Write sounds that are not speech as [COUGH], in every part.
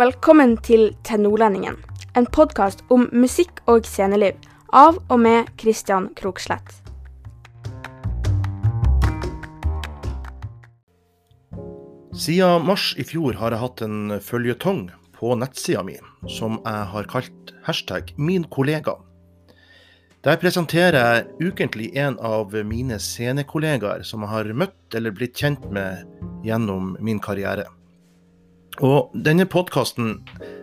Velkommen til Til en podkast om musikk og sceneliv av og med Christian Krokslett. Siden mars i fjor har jeg hatt en føljetong på nettsida mi som jeg har kalt hashtag min kollega. Der presenterer jeg ukentlig en av mine scenekollegaer som jeg har møtt eller blitt kjent med gjennom min karriere. Og denne podkasten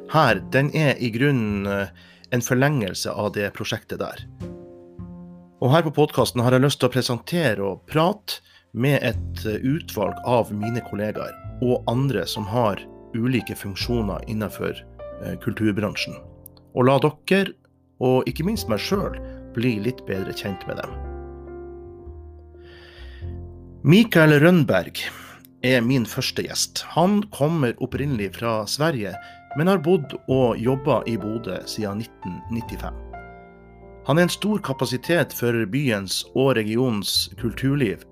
her, den er i grunnen eh, en forlengelse av det prosjektet der. Og her på podkasten har jeg lyst til å presentere og prate med et eh, utvalg av mine kollegaer og andre som har ulike funksjoner innenfor eh, kulturbransjen. Og la dere, og ikke minst meg sjøl, bli litt bedre kjent med dem. Mikael Rønberg er min første gjest. Han kommer opprinnelig fra Sverige, men har bodd og jobba i Bodø siden 1995. Han er en stor kapasitet for byens og regionens kulturliv,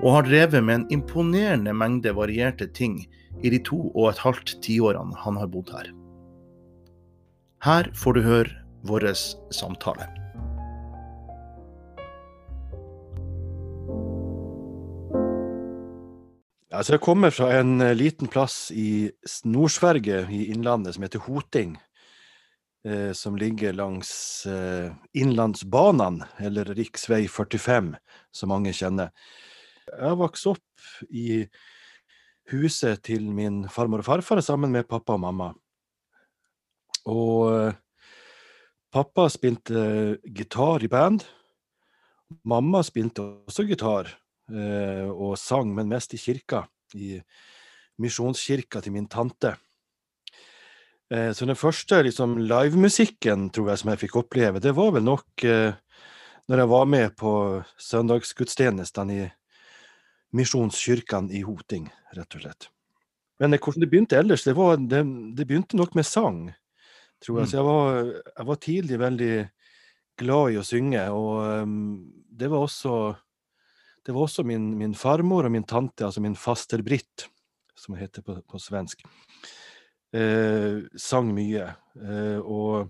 og har drevet med en imponerende mengde varierte ting i de to og et halvt tiårene han har bodd her. Her får du høre vår samtale. Altså, jeg kommer fra en eh, liten plass i Nord-Sverige, i Innlandet, som heter Hoting. Eh, som ligger langs eh, Innlandsbanan, eller riksvei 45, som mange kjenner. Jeg vokste opp i huset til min farmor og farfar sammen med pappa og mamma. Og eh, pappa spilte gitar i band. Mamma spilte også gitar og sang, men mest i kirka. I misjonskirka til min tante. Eh, så den første liksom, livemusikken tror jeg som jeg fikk oppleve, det var vel nok eh, når jeg var med på søndagsgudstjenestene i misjonskirkene i Hoting, rett og slett. Men hvordan det begynte ellers, det, var, det, det begynte nok med sang, tror jeg. Mm. Så jeg var, jeg var, tidlig veldig glad i å synge, og um, det var også det var også min, min, farmor og min tante, altså min faster Britt, som hun heter på, på svensk, eh, sang mye. Eh, og,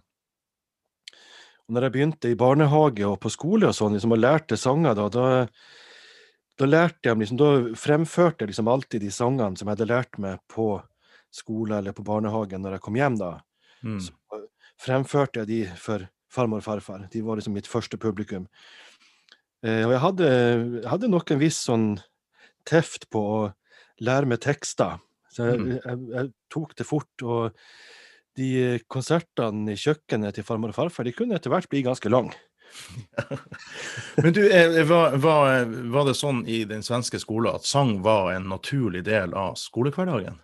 og når jeg begynte i barnehage og på skole og sånn, liksom, og lærte sanger, da, da, da lærte jeg liksom, da fremførte jeg liksom alltid de sangene som jeg hadde lært meg på skole eller på barnehagen når jeg kom hjem. da. Mm. Så fremførte jeg de for farmor og farfar. De var liksom mitt første publikum. Eh, og jeg hadde, hadde, nok en viss sånn teft på å lære meg tekster. Så jeg, mm. jeg, jeg, tok det fort. Og de konsertene i kjøkkenet til farmor og farfar de kunne etter hvert bli ganske lange. [LAUGHS] Men du, eh, var, var, var, det sånn i den svenske skolen at sang var en naturlig del av skolehverdagen?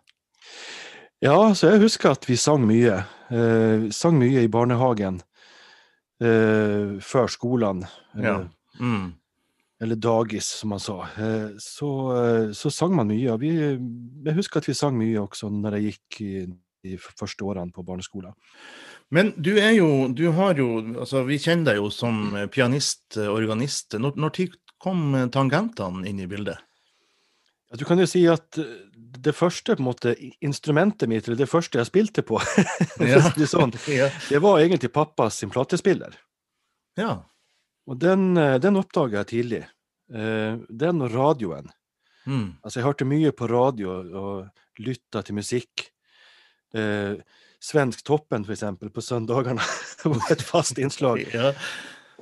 Ja, så jeg husker at vi sang mye. Eh, sang mye i barnehagen eh, før skolene. Ja. Mm. Eller dagis, som man sa. Eh, så, eh, så, sang man mye. Og vi, jeg husker at vi sang mye også når jeg gikk i de første årene på barneskolen. Men du er jo, du har jo altså Vi kjenner deg jo som pianist, organist. Når, når tid kom tangentene inn i bildet? Du kan jo si at det første på en måte, instrumentet mitt, eller det første jeg spilte på, [LAUGHS] ja. sånn, [LAUGHS] det var egentlig pappas sin platespiller. Ja. Og den, eh, den oppdaga jeg tidlig. Eh, den og radioen. Mm. Altså, jeg hørte mye på radio og lytta til musikk. Eh, Svensk Toppen, for eksempel, på søndagene [LAUGHS] var et fast innslag. [LAUGHS] ja.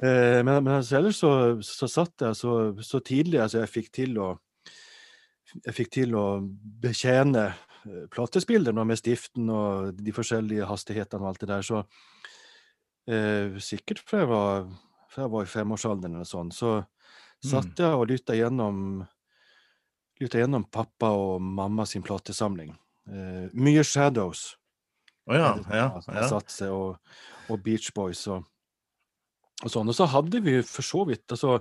eh, men, men altså, ellers så, så, satt jeg så, så tidlig altså jeg fikk til å jeg fikk til å betjene platespilleren med stiften og de forskjellige hastighetene og alt det der. Så eh, sikkert fra jeg var for jeg var i femårsalderen eller sånn, så mm. satt jeg og lytta gjennom, gjennom pappa og mamma sin platesamling. Uh, mye Shadows. Oh, ja, ja, ja. Satse og, og, Beach Boys og, og, sånn. Og så hadde vi for så vidt altså,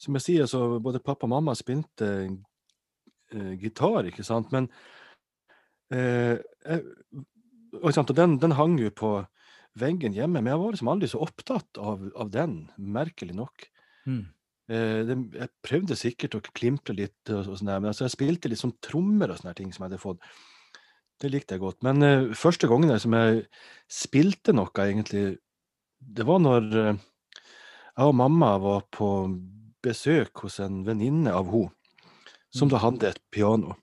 Som jeg sier, så både pappa og mamma spilte uh, gitar, ikke sant, men uh, jeg, og, den, den hang jo på veggen hjemme, men jeg var liksom aldri så opptatt av, av den, merkelig nok. Mm. Eh, det, jeg prøvde sikkert å klimpre litt, og, og der, men altså, jeg spilte litt sånn trommer og sånne ting som jeg hadde fått. det likte jeg godt. Men eh, første gangen som jeg spilte noe, egentlig, det var når eh, jeg og mamma var på besøk hos en venninne av henne, som da hadde et piano.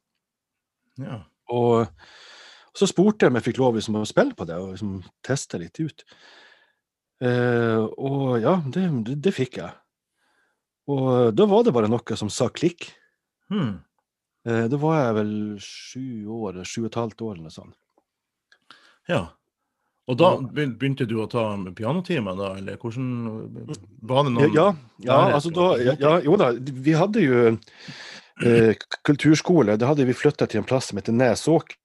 Ja. Og så spurte jeg om jeg fikk lov liksom, å spille på det, og liksom, teste litt ut. Eh, og ja, det, det, fikk jeg. Og da var det bare noe som sa klikk. Hmm. Eh, da var jeg vel sju år, sju og et halvt år eller noe sånt. ja. Og da begynte du å ta pianotimer, da, eller hvordan Var det Ja, noen ja, ja, altså da, ja, jo da, vi hadde jo eh, kulturskole. Da hadde vi flytta til en plass som heter Nesåker,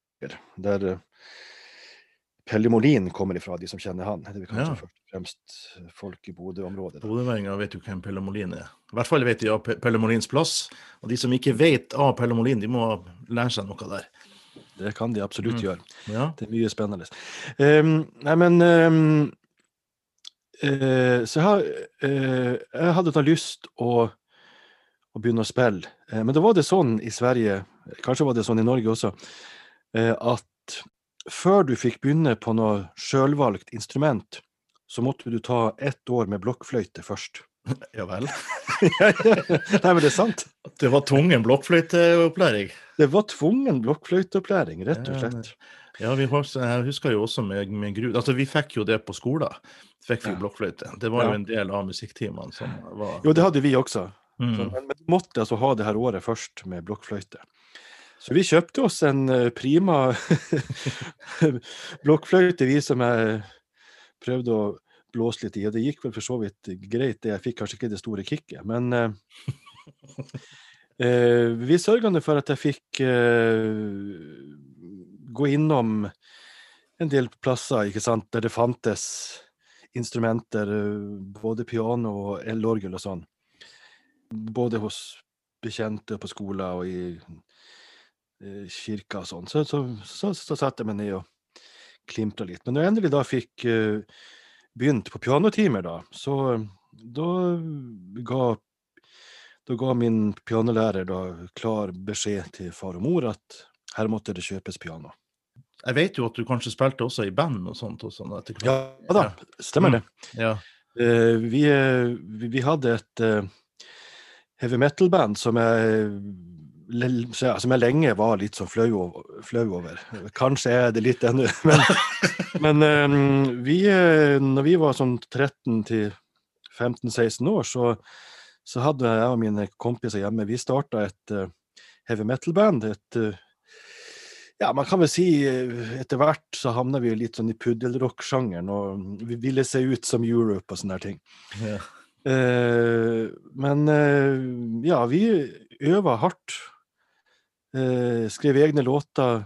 der eh, Pelle Molin kommer ifra, de som kjenner han. Det er kanskje Ja. først og fremst folk i Bodø-området. Bodøværinger vet jo hvem Pelle Molin er. I hvert fall vet de av Pelle Molins plass. Og de som ikke vet av Pelle Molin, de må lære seg noe der. Det kan de absolutt Mm. gjøre. Ja. Det er mye spennende. Um, nei, men um, uh, Så jeg, har, uh, jeg hadde da lyst å, å begynne å spille. Eh, men da var det sånn i Sverige, kanskje var det sånn i Norge også, eh, at før du fikk begynne på noe sjølvalgt instrument, så måtte du ta ett år med blokkfløyte først. [LAUGHS] ja vel. [LAUGHS] Nei, men det er sant. Det var tvungen blokkfløyteopplæring. Det var tvungen blokkfløyteopplæring, rett og slett. Ja, vi jeg husker jo også med, med gru... Altså, vi fikk jo det på skolen. Fikk vi Ja. blokkfløyte. Det var jo en del av musikktimene som var Jo, det hadde vi også. Så, mm. men, men du måtte altså ha det her året først med blokkfløyte. Så vi kjøpte oss en eh, prima [LAUGHS] blokkfløyte, vi som jeg prøvde å blåse litt i. Og det gikk vel for så vidt greit, det. Jeg fikk kanskje ikke det store kicket, men eh, [LAUGHS] eh, vi sørga for at jeg fikk eh, gå innom en del plasser ikke sant, der det fantes instrumenter, eh, både piano og elorgel og sånn. Både hos bekjente på skoler og i kirka og sånn. Så, så, så, så satte jeg meg ned og klimte litt. Men når jeg endelig da fikk uh, begynt på pianotimer, da, så da ga, da ga min pianolærer da klar beskjed til far og mor at her måtte det kjøpes piano. Jeg vet jo at du kanskje spilte også i band og sånt. Og sånt etter. Ja da, stemmer det. Ja. Uh, vi, eh, vi, vi hadde et uh, heavy metal-band som jeg, som jeg lenge var litt sånn flau, over-. Kanskje er det litt ennå, [LAUGHS] men, men eh, vi, eh, når vi var sånn 13 til 15-16 år, så, så hadde jeg og mine kompiser hjemme Vi starta et eh, heavy metal-band. et ja, man kan vel si etter hvert så havna vi litt sånn i puddelrock-sjangeren, og vi ville se ut som Europe og sånne ting. Ja. Eh, men eh, ja, vi øva hardt. Eh, skrev egne låter.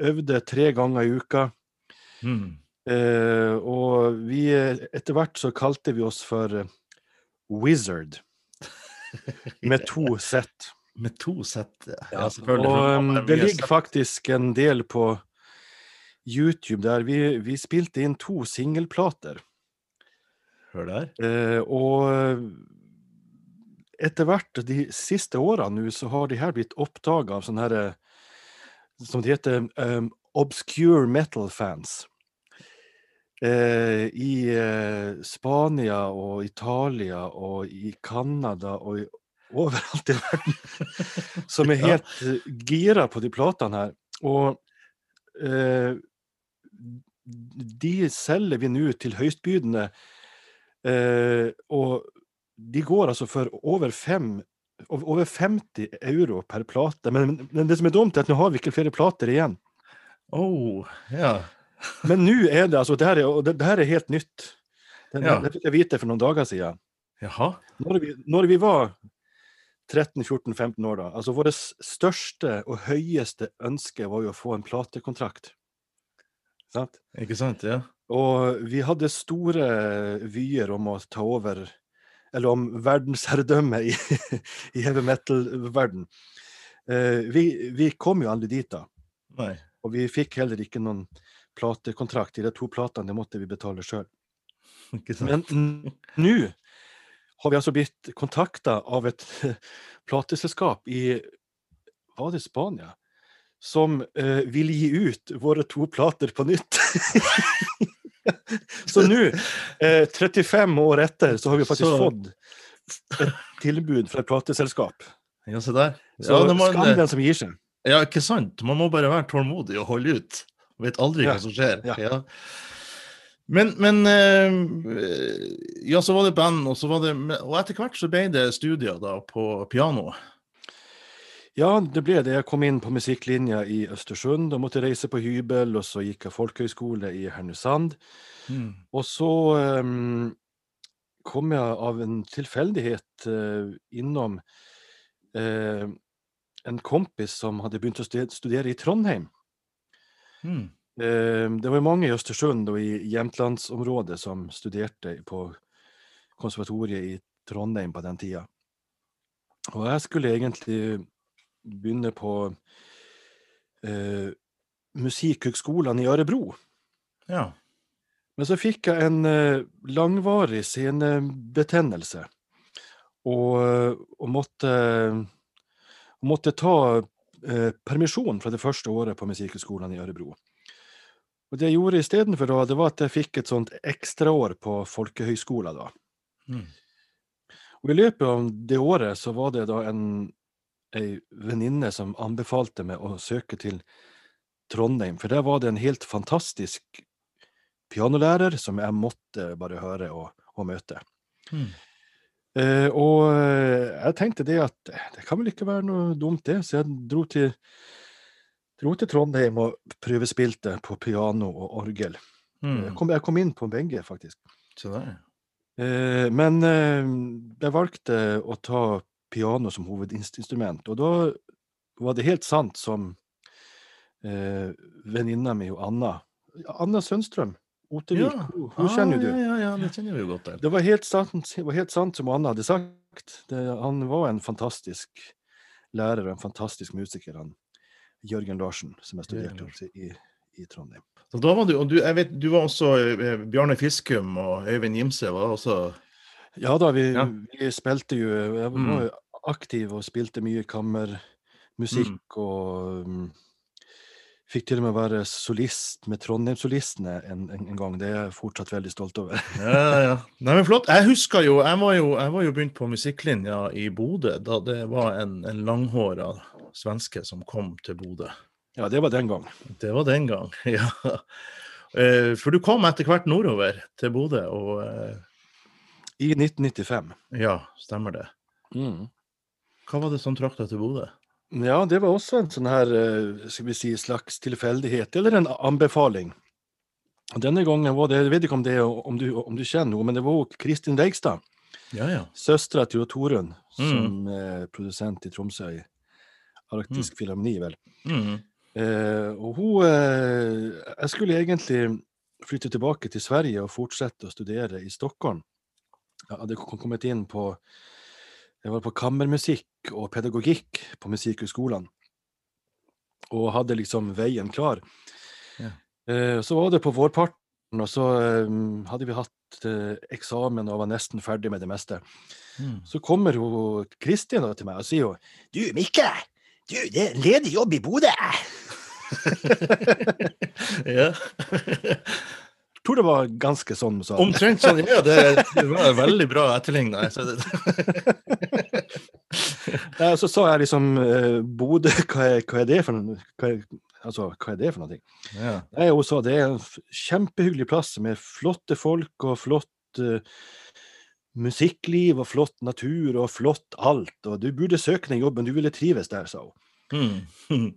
Øvde tre ganger i uka. Mm. Eh, og vi Etter hvert så kalte vi oss for eh, Wizard. [LAUGHS] Med to sett. Med to sett. Ja, Ja, selvfølgelig. og um, det ligger faktisk en del på YouTube der vi, vi spilte inn to singelplater. Hør der. Eh, og etter hvert, de siste årene så har de her blitt oppdaga av sånne her, eh, som det heter, um, obscure metal fans. Eh, I eh, Spania og Italia og i Canada og i, overalt i verden. [LAUGHS] Som er helt eh, gira på de platene her. Og eh, de selger vi nå til høystbydende. Eh, og de går altså for over fem over 50 euro per plate. Men, men det som er dumt, er at nå har vi ikke flere plater igjen. Oh, ja. Men nå er det altså Det her er, det her er helt nytt. Det, Ja. det fikk jeg vite for noen dager siden. Jaha. Når vi, når vi var 13-14-15 år, da altså Vårt største og høyeste ønske var jo å få en platekontrakt. Sant? Ikke sant? Ja. Og vi hadde store vyer om å ta over Eller om verdensherredømme i, i heavy metal-verden. Eh, vi, vi kom jo aldri dit, da. Nei. Og vi fikk heller ikke noen platekontrakt. De to platene det måtte vi betale sjøl. [LAUGHS] Men nå har vi altså blitt kontakta av et [LAUGHS] plateselskap i Var det Spania? som eh, vil gi ut våre to plater på nytt. [LAUGHS] [LAUGHS] så nå, eh, 35 år etter, så har vi faktisk Så- fått et tilbud fra et plateselskap. Ja, se der. Så Ja, det må- skam den som gir seg. Ja, ikke sant? Man må bare være tålmodig og holde ut. Man Vet aldri Ja, hva som skjer. ja. Men, men eh, Ja, så var det band, og så var det Og etter hvert så ble det studier da på piano. Ja, det ble det. Jeg kom inn på musikklinja i Østersund og måtte reise på hybel, og så gikk jeg folkehøyskole i Hernusand. Og så um, kom jeg av en tilfeldighet uh, innom uh, en kompis som hadde begynt å studere i Trondheim. Mm. Det var mange i Østersund og i Jämtlandsområdet som studerte på konservatoriet i Trondheim på den tida. Og jeg skulle egentlig begynne på eh, Musikkhøgskolen i Ørebro. Ja. Men så fikk jeg en eh, langvarig senebetennelse, og, eh, og måtte, måtte ta eh, permisjon fra det første året på Musikkhøgskolen i Ørebro. Og det jeg gjorde istedenfor, det var at jeg fikk et sånt ekstraår på folkehøyskolen da. Mm. Og i løpet av det året så var det da en ei venninne som anbefalte meg å søke til Trondheim, for der var det en helt fantastisk pianolærer som jeg måtte bare høre og, og møte. Mm. Eh, og eh, jeg tenkte det at eh, det kan vel ikke være noe dumt, det, så jeg dro til, dro til Trondheim og prøvespilte på piano og orgel. Mm. Jeg, kom, jeg kom inn på begge, faktisk. Eh, men eh, jeg valgte å ta piano som hovedinstrument, og da var det helt sant som eh, venninna mi og Anna Anna Sønstrøm, Otevik, Ja. hun, hun kjenner jo Ah, du. Ja, ja, ja, det kjenner vi jo godt til. Det var helt sant, var helt sant som Anna hadde sagt. Det, han var en fantastisk lærer og en fantastisk musiker, han Jørgen Larsen, som jeg studerte hos i, i Trondheim. Så da var du, og du, jeg vet, du var også eh, Bjarne Fiskum og Øyvind Gimse var også Ja da, vi, Ja. vi spilte jo Jeg var Mm. Aktiv og spilte mye kammermusikk og um, fikk til og med være solist med Trondheimssolistene en, en, en gang. Det er jeg fortsatt veldig stolt over. [LAUGHS] Ja, ja. Nei, men flott. Jeg husker jo, jeg var jo, jeg var jo begynt på musikklinja i Bodø da det var en, en langhåra svenske som kom til Bodø. Ja, det var den gang. Det var den gang, [LAUGHS] ja. Eh, For du kom etter hvert nordover til Bodø, og eh, I 1995. ja, stemmer det. Mm. Hva var det som trakk deg til Bodø? Ja, det var også en sånn her, eh, skal vi si, slags tilfeldighet, eller en anbefaling. Og Denne gangen var det, jeg vet ikke om, det, om, du, om du kjenner henne, men det var Kristin Reigstad, Ja, ja. søstera til Torunn, Mm. som er produsent i Tromsø, i Arktisk Filharmoni, vel. Mm. Eh, og hun eh, Jeg skulle egentlig flytte tilbake til Sverige og fortsette å studere i Stockholm. Jeg hadde kommet inn på Jeg var på kammermusikk og pedagogikk på musikkhøgskolene. Og hadde liksom veien klar. Ja. Eh, så var det på vårparten, og så eh, hadde vi hatt eh, eksamen og var nesten ferdig med det meste. Mm. Så kommer hun Kristin til meg og sier hun, Du, Mikke! Du, det er ledig jobb i Bodø! [LAUGHS] Ja. [LAUGHS] [LAUGHS] tror det var ganske sånn sa. det. Omtrent sånn. Ja, det, det var veldig bra etterligna. [LAUGHS] Så sa jeg liksom uh, Bodø, hva hva er det for noe? Hva altså, hva er det for noe? Ja. Nei, hun sa det er en kjempehyggelig plass med flotte folk og flott uh, musikkliv og flott natur og flott alt. Og du burde søke den jobben, du ville trives der, sa hun. [LAUGHS] Mm.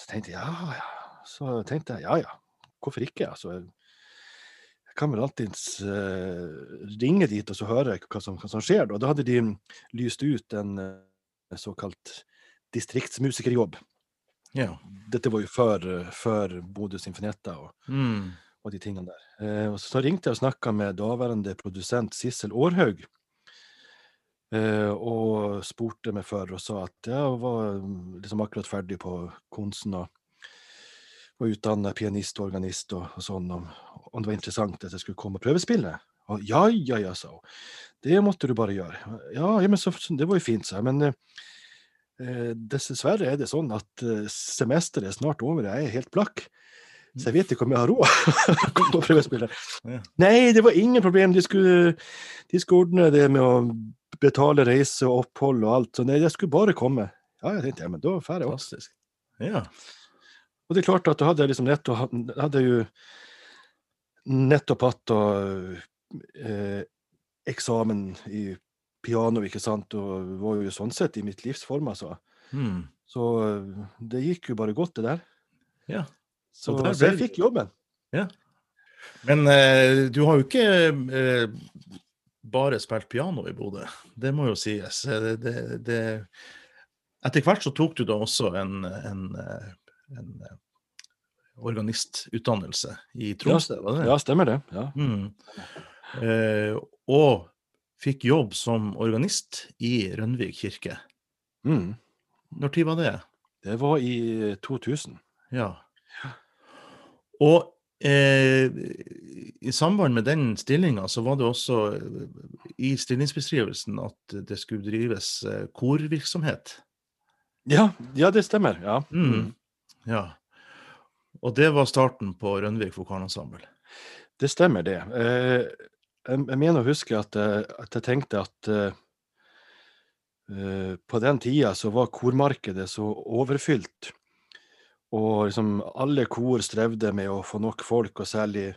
Så tenkte jeg ja, ja. Så tenkte jeg ja, ja, hvorfor ikke? Altså, kan vel alltids eh, ringe dit og så høre hva som, hva som skjer. Og da hadde de lyst ut en eh, såkalt distriktsmusikerjobb. ja. Dette var jo før, før Bodø Sinfonietta og, Mm. og de tingene der. Eh, og så ringte jeg og snakka med daværende produsent Sissel Aarhaug. Eh, og spurte meg før og sa at jeg var liksom akkurat ferdig på Konsen og var utdanna pianist og organist og, og sånn, om, om det var interessant at jeg skulle komme og prøvespille. Og ja, ja, ja, sa hun. Det måtte du bare gjøre. Ja, ja men så, det var jo fint, sa jeg. Men eh, dessverre er det sånn at eh, semesteret er snart over, jeg er helt blakk. Så jeg vet ikke om jeg har råd [LAUGHS] på å Ja. Nei, det var ingen problem. De skulle, de skulle ordne det med å betale reise og opphold og alt. Så nei, jeg skulle bare komme. Ja, jeg tenkte, ja, men da drar jeg. Fantastisk. Ja. Og det er klart at da hadde jeg liksom nettopp, hadde jo nettopp hatt da, eh, eksamen i piano, ikke sant, og var jo sånn sett i mitt livsform, altså. Mm. Så eh, det gikk jo bare godt, det der. ja. Så, der så jeg fikk jobben. Ja. Men eh, du har jo ikke eh, bare spilt piano i Bodø, det må jo sies. Eh, Det, det, det... Etter hvert så tok du da også en, en, eh, en eh, organistutdannelse i Tromsø, var det det? Ja, stemmer det. Ja. Mm. Eh, og fikk jobb som organist i Rønvik kirke. Mm. Når tid var det? Det var i 2000. Ja. Og eh, i samband med den stillinga så var det også eh, i stillingsbeskrivelsen at det skulle drives eh, korvirksomhet. Ja, ja, det stemmer. Ja. Mm. Ja. Og det var starten på Rønvik vokalensemble. Det stemmer, det. Eh, jeg, mener å huske at, at jeg tenkte at eh, eh, på den tida så var kormarkedet så overfylt. Og liksom alle kor strevde med å få nok folk, og særlig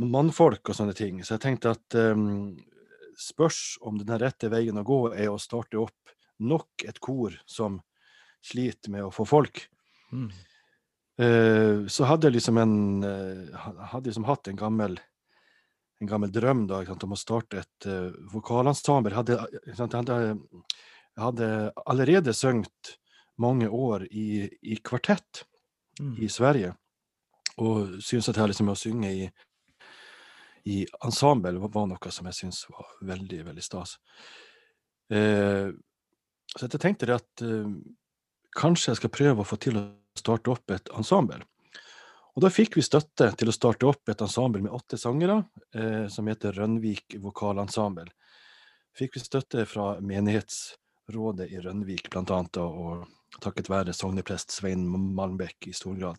mannfolk og sånne ting. Så jeg tenkte at um, spørs om den rette veien å gå er å starte opp nok et kor som sliter med å få folk. Mm. Eh, så hadde jeg liksom en eh, hadde liksom hatt en gammel en gammel drøm da, sant, om å starte et uh, vokalensemble. Jeg hadde, sant, hadde, hadde allerede sunget mange år i, i kvartett Mm. i Sverige, og syntes at her liksom å synge i, i ensemble var, var noe som jeg syntes var veldig, veldig stas. Eh, så jeg tenkte det at eh, kanskje jeg skal prøve å få til å starte opp et ensemble. Og da fikk vi støtte til å starte opp et ensemble med åtte sangere, eh, som heter Rønvik vokalensemble. Fikk vi støtte fra menighetsrådet i Rønvik, blant annet, og takket være sogneprest Svein Malmbekk i stor grad.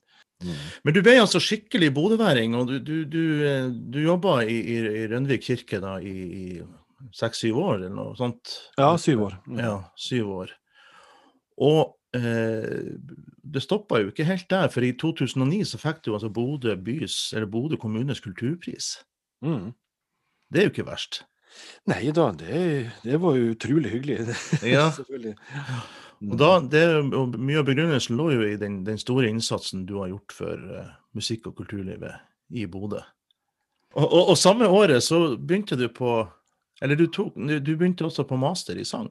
Men du ble altså skikkelig bodøværing, og du, du, du, du jobba i, i, i Rønvik kirke da i, i seks-syv år, eller noe sånt? Ja, syv år. Mm. Ja, syv år. Og det stoppa jo ikke helt der, for i 2009 så fikk du altså Bodø bys, eller Bodø kommunes kulturpris. Mm. Det er jo ikke verst. Nei da, det, det var jo utrolig hyggelig. [LAUGHS] Ja. Selvfølgelig. Og da, det, og mye av begrunnelsen lå jo i den, den store innsatsen du har gjort for uh, musikk- og kulturlivet i Bodø. Og, og, og samme året så begynte du på Eller du, tok, du begynte også på master i sang.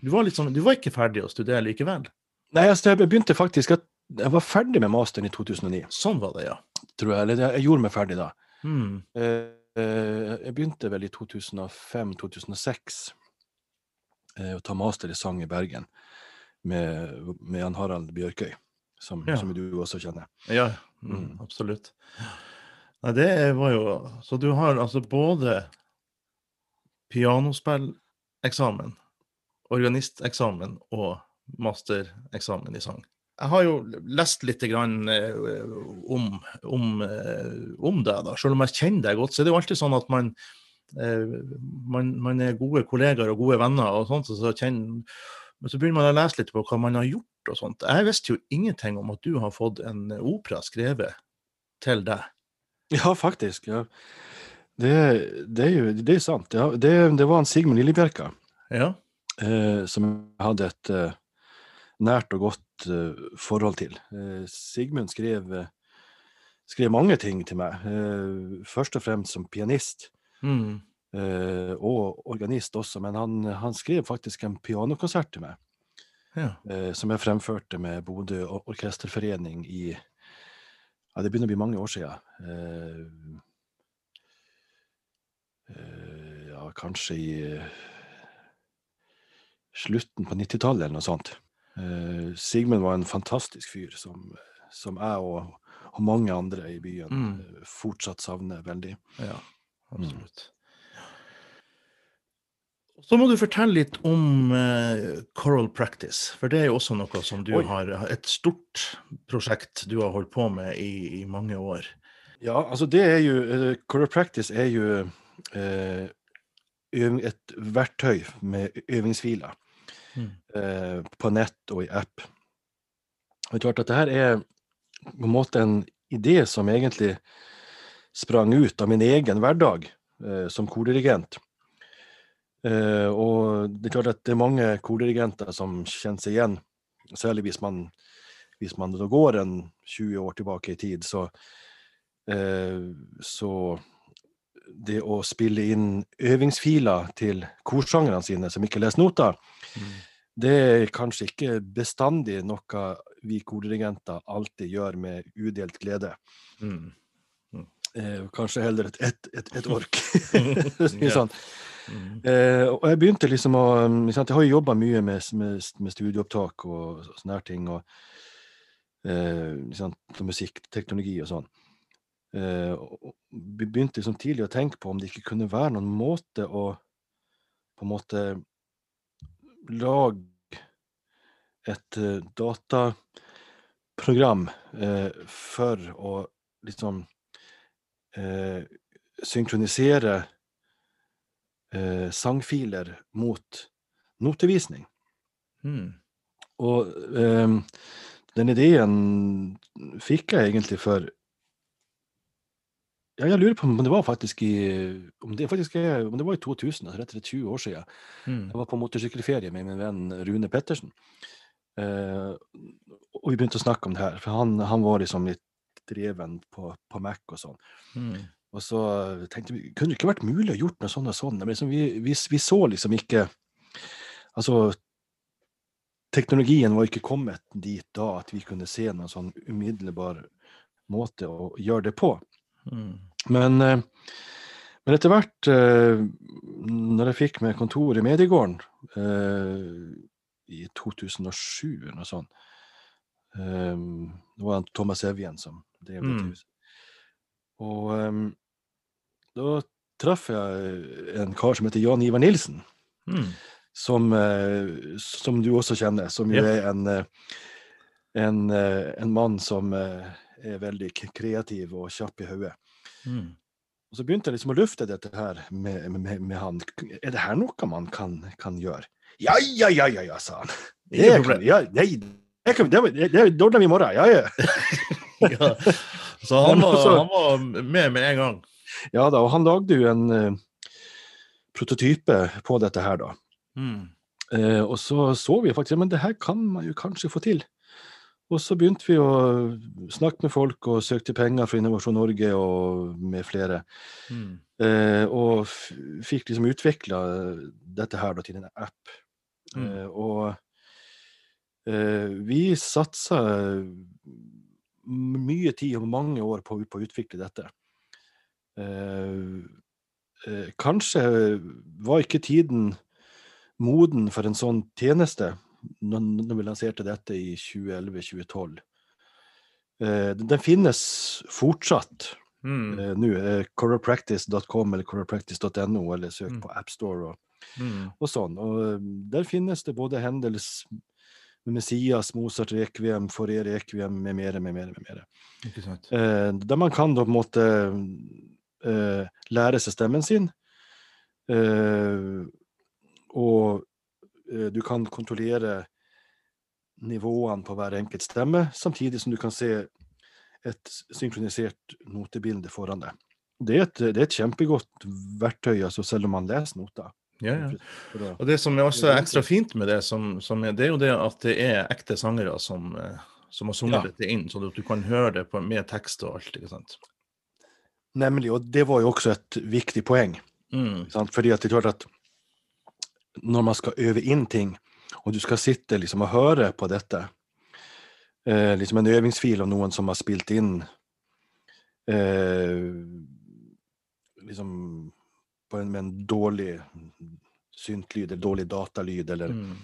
Du var, sånn, du var ikke ferdig å studere likevel? Nei, altså, jeg begynte faktisk at Jeg var ferdig med masteren i 2009, Sånn var det, ja. tror jeg. Eller jeg gjorde meg ferdig da. Mm. Jeg begynte vel i 2005-2006 eh, å ta master i sang i Bergen med, med Jan Harald Bjørkøy, som, Ja. som du også kjenner. Ja, mm, Mm. absolutt. Nei, det var jo Så du har altså både pianospilleksamen, organisteksamen og mastereksamen i sang. Jeg har jo lest litt grann, eh, om, om, eh, om deg, da. Selv om jeg kjenner deg godt, så er det jo alltid sånn at man, eh, man, man er gode kollegaer og gode venner, og sånt, og så kjenner, men så begynner man å lese litt på hva man har gjort og sånt. Jeg visste jo ingenting om at du har fått en opera skrevet til deg. Ja, faktisk. ja. Det, det er jo det er sant. Ja, det, det var en Sigmund Lillebjerka Ja. eh, som hadde et eh, nært og godt eh, forhold til. Eh, Sigmund skrev, eh, skrev mange ting til meg, først og fremst som pianist. Mm. og organist også, men han, han skrev faktisk en pianokonsert til meg, ja. som jeg fremførte med Bodø Orkesterforening i Ja, det begynner å bli mange år siden. Ja, kanskje i slutten på 90-tallet eller noe sånt. Eh, Sigmund var en fantastisk fyr som, som jeg og, og mange andre i byen Mm. eh, fortsatt savner veldig. Ja, absolutt. Så må du fortelle litt om uh, Coral Practice, for det er jo også noe som du Oi. har Et stort prosjekt du har holdt på med i, i mange år. Ja, altså det er jo uh, Coral Practice er jo et verktøy med øvingsfiler Mm. eh, på nett og i app. Og det er klart at det her er på en måte en idé som egentlig sprang ut av min egen hverdag eh, som kordirigent. Eh, og det er klart at det er mange kordirigenter som kjenner seg igjen, særlig hvis man, hvis man går en 20 år tilbake i tid, så, eh, så det å spille inn øvingsfiler til korsangerne sine som ikke leser noter, det er kanskje ikke bestandig noe vi kordirigenter alltid gjør med udelt glede. Mm. Eh, kanskje heller et, et, et, et ork. [LAUGHS] [LAUGHS] sånn. Mm. Eh, og jeg begynte liksom å Jeg har jo jobba mye med, med, med studieopptak og så- sånne her ting. Og eh, og musikkteknologi og sånn. Eh, vi begynte liksom tidlig å tenke på om det ikke kunne være noen måte å på en måte lage et eh, dataprogram eh, for å liksom eh, synkronisere eh, sangfiler mot notevisning. Mm. Og eh, den ideen fikk jeg egentlig for ja, jeg lurer på om det var faktisk i om det faktisk er, om det var i 2000, altså rett og slett 20 år siden. Mm. Jeg var på motorsykkelferie med min venn Rune Pettersen. Eh, og vi begynte å snakke om det her, for han, han var liksom litt dreven på, på Mac og sånn. Mm. Og så tenkte vi, kunne det ikke vært mulig å gjort noe sånn og sånn? Men liksom, vi, vi, vi så liksom ikke Altså, teknologien var ikke kommet dit da at vi kunne se noen sånn umiddelbar måte å gjøre det på. Mm. Men, eh, men etter hvert, eh, når jeg fikk meg kontor i Mediegården eh, i 2007 eller noe sånt Det var Thomas Evjen som drev dette Mm. huset. Og eh, da traff jeg en kar som heter Jan Ivar Nilsen, Mm. som, som du også kjenner, som jo yep. er en, en, en mann som er veldig kreativ og kjapp i hodet. Mm. Og så begynte jeg liksom å lufte dette her med, med, med han. Er det her noe man kan, kan gjøre? Ja, ja, ja, ja, ja, sa han. Det kan, ja, nei, det, kan, det, det, det ordner vi i morgen. Ja, ja. [LAUGHS] Ja. Så han var, han var med med en gang. ja da, og han lagde jo en eh, prototype på dette her, da. Mm. Eh, og så så vi faktisk men det her kan man jo kanskje få til. Og så begynte vi å snakke med folk og søkte penger fra Innovasjon Norge og med flere. Mm. Eh, og fikk liksom utvikla dette her da, til en app. Mm. Eh, og eh, vi satsa mye tid og mange år på, på å utvikle dette. Eh, eh, kanskje var ikke tiden moden for en sånn tjeneste når, vi lanserte dette i 2011-2012. Eh, den- finnes fortsatt Mm. eh, nå. Eh, Coropractice.com eller coropractice.no, eller søk Mm. på AppStore og, Mm. og sånn. Og der finnes det både Hendels, Messias, Mozart Requiem, Forer Requiem med mere, med mere, med mere. Eh, der man kan da på en måte eh, lære seg stemmen sin. Eh, og du kan kontrollere nivåene på hver enkelt stemme, samtidig som du kan se et synkronisert notebilde foran deg. Det er et, det er et kjempegodt verktøy, altså selv om man leser noter. Ja, ja. Og det som er også ekstra fint med det, som, som er, det er jo det at det er ekte sangere som, eh, som har sunget Ja. dette inn, så du kan høre det på, med tekst og alt. ikke sant? Nemlig, og det var jo også et viktig poeng. Mm. Fordi at det er klart at når man skal øve inn ting, og du skal sitte liksom og høre på dette, eh, liksom en øvingsfil av noen som har spilt inn eh, liksom på en, med en dårlig syntlyd, eller dårlig datalyd, eller Mm.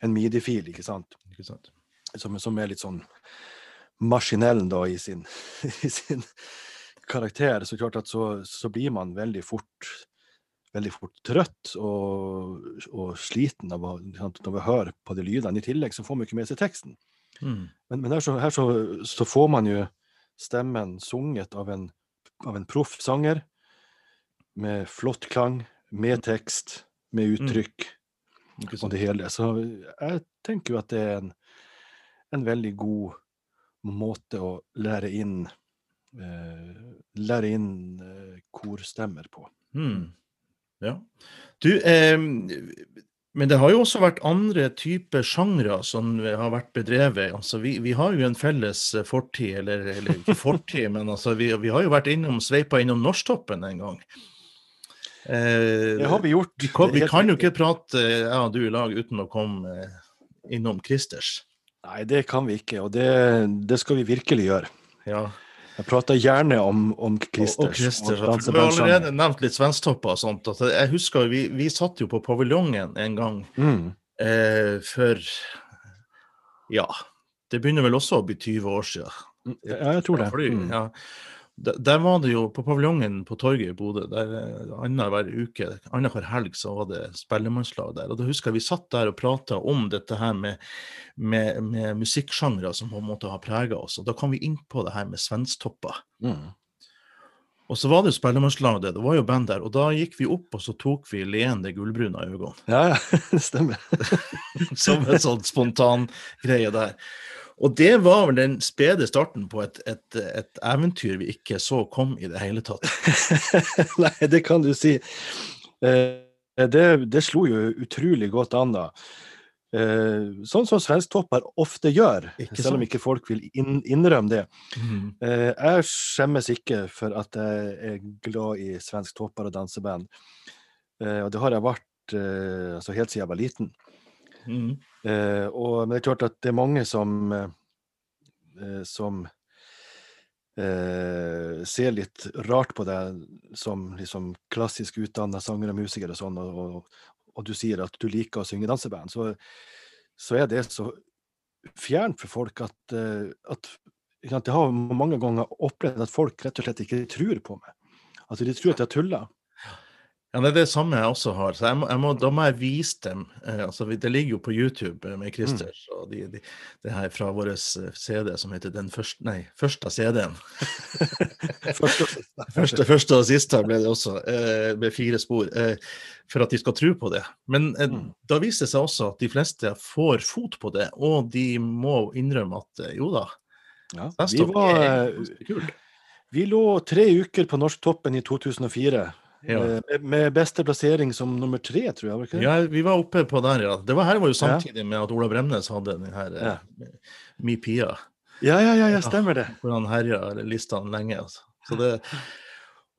en midi-fil, ikke sant? Ikke sant? Som, som er litt sånn maskinell da i sin, [LAUGHS] i sin karakter, så klart at så, så blir man veldig fort veldig fort trøtt og, og sliten av å når vi hører på de lydene. I tillegg så får man ikke med seg teksten. Mm. Men, men her, så, her så, så får man jo stemmen sunget av en, av en proff sanger med flott klang, med tekst, med uttrykk mm. og det hele. Så jeg tenker jo at det er en, en veldig god måte å lære inn eh, lære inn eh, korstemmer på. Mm. Ja. Du, eh, men det har jo også vært andre typer sjangre som har vært bedrevet. Altså, vi, vi har jo en felles eh, fortid, eller, eller ikke fortid, men altså, vi, vi har jo vært innom, sveipa innom Norsktoppen en gang. Eh, Det har vi gjort. vi, kan, vi kan jo ikke prate, ja, du i lag, uten å komme eh, innom Christers. Nei, det kan vi ikke, og det, det skal vi virkelig gjøre. Ja. Jeg prater gjerne om, om Christer. Og, og Christer, og du har allerede nevnt litt svensktopper og sånt. At jeg husker vi, vi satt jo på paviljongen en gang Mm. eh, for Ja, det begynner vel også å bli 20 år siden. Ja, jeg tror det. Mm. ja, der, der var det jo på paviljongen på torget i Bodø, der eh, annenhver uke, annenhver helg, så var det spellemannslag der. Og da husker jeg vi satt der og prata om dette her med, med, med musikksjangre som på en måte har prega oss. Og da kom vi inn på det her med svensketopper. Mm. Og så var det jo spellemannslag, det. Det var jo band der. Og da gikk vi opp, og så tok vi leende gullbruna øyne. Ja, ja, [LAUGHS] det stemmer. [LAUGHS] Som en sånn spontan greie der. Og det var vel den spede starten på et, et, et eventyr vi ikke så kom i det hele tatt. [LAUGHS] Nei, det kan du si. Eh, det, det slo jo utrolig godt an da. Eh, sånn som svensktopper ofte gjør, Ikke selv om ikke folk vil inn, innrømme det. Mm. Eh, jeg skjemmes ikke for at jeg er glad i svensktopper og danseband. Og det har jeg vært altså helt siden jeg var liten. Mhm. Eh, og, men det er klart at det er mange som, eh, eh, som eh, ser litt rart på deg som liksom klassisk utdanna sanger og musiker og sånn, og, og, og du sier at du liker å synge danseband, så, så er det så fjernt for folk at, at Jeg har mange ganger opplevd at folk rett og slett ikke tror på meg. Altså, de tror at jeg tuller. Ja, det er det samme jeg også har. Så jeg må, jeg må, da må jeg vise dem. Eh, altså, det ligger jo på YouTube eh, med Christer, og de, de, det her fra vår CD som heter Den første Nei, første CD-en. [LAUGHS] første. [LAUGHS] Første, første og siste ble det også, eh, med fire spor, eh, for at de skal tro på det. Men eh, Mm. da viser det seg også at de fleste får fot på det, og de må innrømme at eh, jo da, Ja, vi, var, kult. vi lå tre uker på Norsktoppen i 2004. Ja. eh, Med, med beste plassering som nummer tre, tror jeg. var ikke det? Ja, vi var oppe på der, ja. Det var her var jo samtidig med at Ola Bremnes hadde den her Ja. eh, Mi Pia, Ja, ja, ja, ja, stemmer det. hvor han herja listene lenge. Altså. Så det,